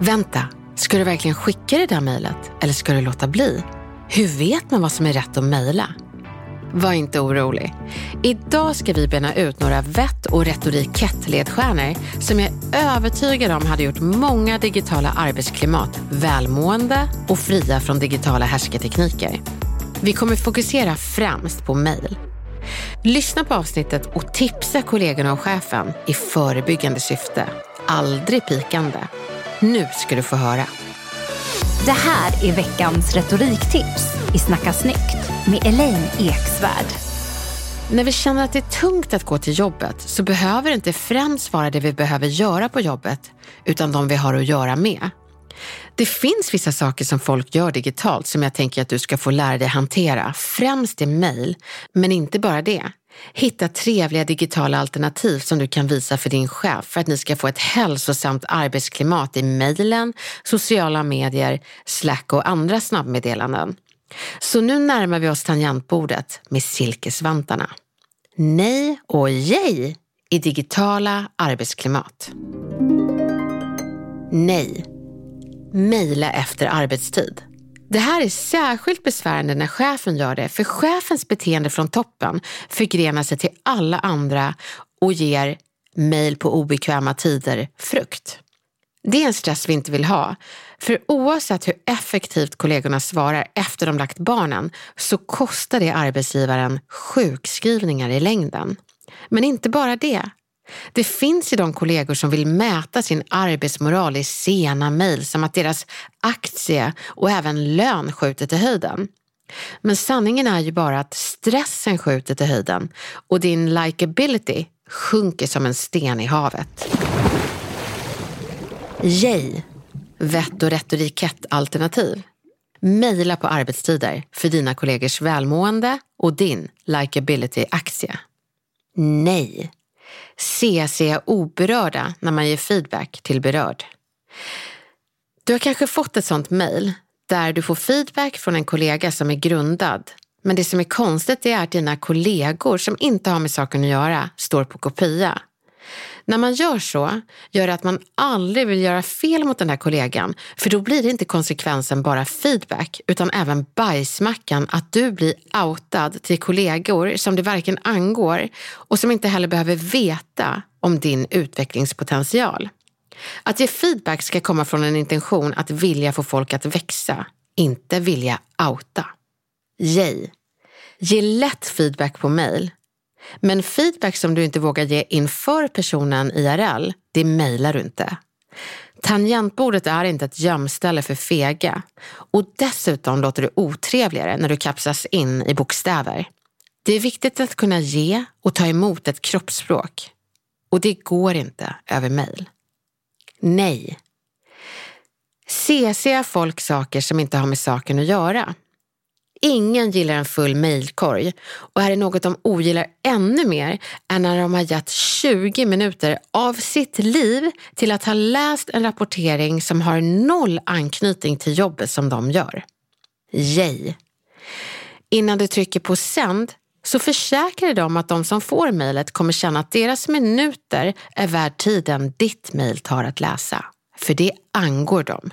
Vänta, ska du verkligen skicka det där mejlet? Eller ska du låta bli? Hur vet man vad som är rätt att mejla? Var inte orolig. Idag ska vi bena ut några vett och retorikett-ledstjärnor som jag är övertygad om hade gjort många digitala arbetsklimat välmående och fria från digitala härskartekniker. Vi kommer fokusera främst på mejl. Lyssna på avsnittet och tipsa kollegorna och chefen i förebyggande syfte. Aldrig pikande. Nu ska du få höra. Det här är veckans retoriktips i Snacka snyggt med Elaine Eksvärd. När vi känner att det är tungt att gå till jobbet så behöver det inte främst vara det vi behöver göra på jobbet, utan de vi har att göra med. Det finns vissa saker som folk gör digitalt som jag tänker att du ska få lära dig hantera, främst i mejl, men inte bara det. Hitta trevliga digitala alternativ som du kan visa för din chef för att ni ska få ett hälsosamt arbetsklimat i mejlen, sociala medier, Slack och andra snabbmeddelanden. Så nu närmar vi oss tangentbordet med silkesvantarna. Nej och yay i digitala arbetsklimat. Nej. Mejla efter arbetstid. Det här är särskilt besvärande när chefen gör det, för chefens beteende från toppen förgrenar sig till alla andra och ger mejl på obekväma tider frukt. Det är en stress vi inte vill ha, för oavsett hur effektivt kollegorna svarar efter de lagt barnen så kostar det arbetsgivaren sjukskrivningar i längden. Men inte bara det. Det finns ju de kollegor som vill mäta sin arbetsmoral i sena mejl som att deras aktie och även lön skjuter till höjden. Men sanningen är ju bara att stressen skjuter till höjden och din likability sjunker som en sten i havet. Yay! Vett och retorikett-alternativ. Mejla på arbetstider för dina kollegors välmående och din likability-aktie. Nej! CC oberörda när man ger feedback till berörd. Du har kanske fått ett sånt mejl där du får feedback från en kollega som är grundad. Men det som är konstigt är att dina kollegor som inte har med saken att göra står på kopia. När man gör så gör det att man aldrig vill göra fel mot den här kollegan för då blir det inte konsekvensen bara feedback utan även bajsmackan att du blir outad till kollegor som det varken angår och som inte heller behöver veta om din utvecklingspotential. Att ge feedback ska komma från en intention att vilja få folk att växa, inte vilja outa. Yay! Ge lätt feedback på mail men feedback som du inte vågar ge inför personen IRL, det mejlar du inte. Tangentbordet är inte ett gömställe för fega och dessutom låter det otrevligare när du kapslas in i bokstäver. Det är viktigt att kunna ge och ta emot ett kroppsspråk och det går inte över mejl. Nej. CC folk saker som inte har med saken att göra. Ingen gillar en full mejlkorg och är det något de ogillar ännu mer är när de har gett 20 minuter av sitt liv till att ha läst en rapportering som har noll anknytning till jobbet som de gör. Yay! Innan du trycker på sänd så försäkrar de att de som får mejlet kommer känna att deras minuter är värd tiden ditt mejl tar att läsa. För det angår dem.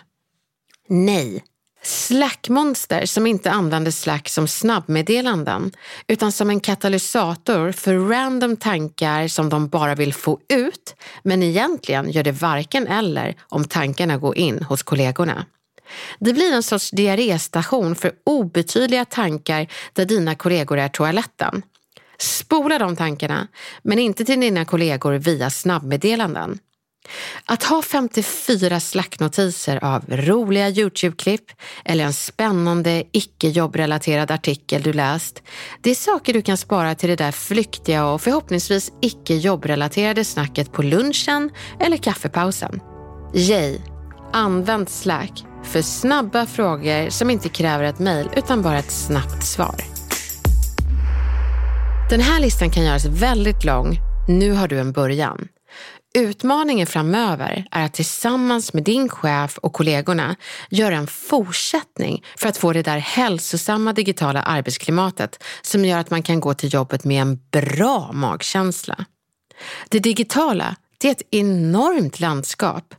Nej, Slackmonster som inte använder Slack som snabbmeddelanden utan som en katalysator för random tankar som de bara vill få ut men egentligen gör det varken eller om tankarna går in hos kollegorna. Det blir en sorts diarréstation för obetydliga tankar där dina kollegor är toaletten. Spola de tankarna, men inte till dina kollegor via snabbmeddelanden. Att ha 54 slacknotiser av roliga YouTube-klipp eller en spännande icke-jobbrelaterad artikel du läst, det är saker du kan spara till det där flyktiga och förhoppningsvis icke-jobbrelaterade snacket på lunchen eller kaffepausen. Yay! Använd Slack för snabba frågor som inte kräver ett mejl utan bara ett snabbt svar. Den här listan kan göras väldigt lång. Nu har du en början. Utmaningen framöver är att tillsammans med din chef och kollegorna göra en fortsättning för att få det där hälsosamma digitala arbetsklimatet som gör att man kan gå till jobbet med en bra magkänsla. Det digitala, det är ett enormt landskap.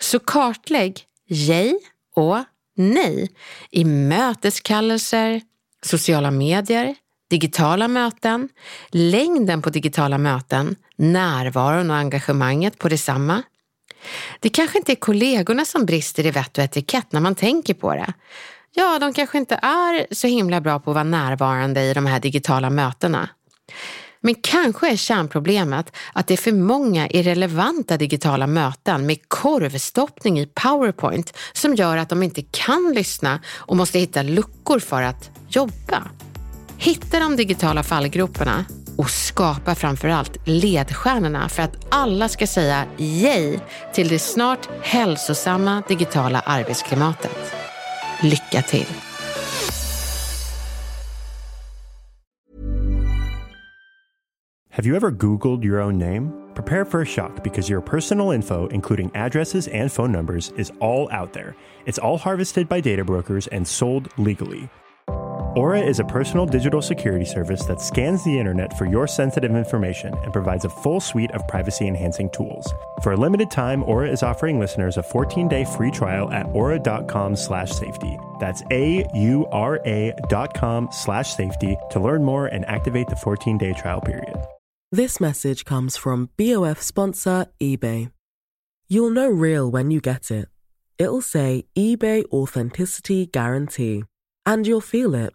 Så kartlägg jej och nej i möteskallelser, sociala medier, digitala möten, längden på digitala möten, närvaron och engagemanget på detsamma. Det kanske inte är kollegorna som brister i vett och etikett när man tänker på det. Ja, de kanske inte är så himla bra på att vara närvarande i de här digitala mötena. Men kanske är kärnproblemet att det är för många irrelevanta digitala möten med korvstoppning i Powerpoint som gör att de inte kan lyssna och måste hitta luckor för att jobba. Hitta de digitala fallgroparna och skapa framförallt ledstjärnorna för att alla ska säga yay till det snart hälsosamma digitala arbetsklimatet. Lycka till! Have you ever Googled your own name? Prepare for a shock because your personal info, including addresses and phone numbers, is all out there. It's all harvested by data brokers and sold legally. Aura is a personal digital security service that scans the internet for your sensitive information and provides a full suite of privacy enhancing tools. For a limited time, Aura is offering listeners a 14-day free trial at aura.com slash safety. That's A-U-R-A dot com slash safety to learn more and activate the 14-day trial period. This message comes from BOF sponsor eBay. You'll know real when you get it. It'll say eBay Authenticity Guarantee. And you'll feel it.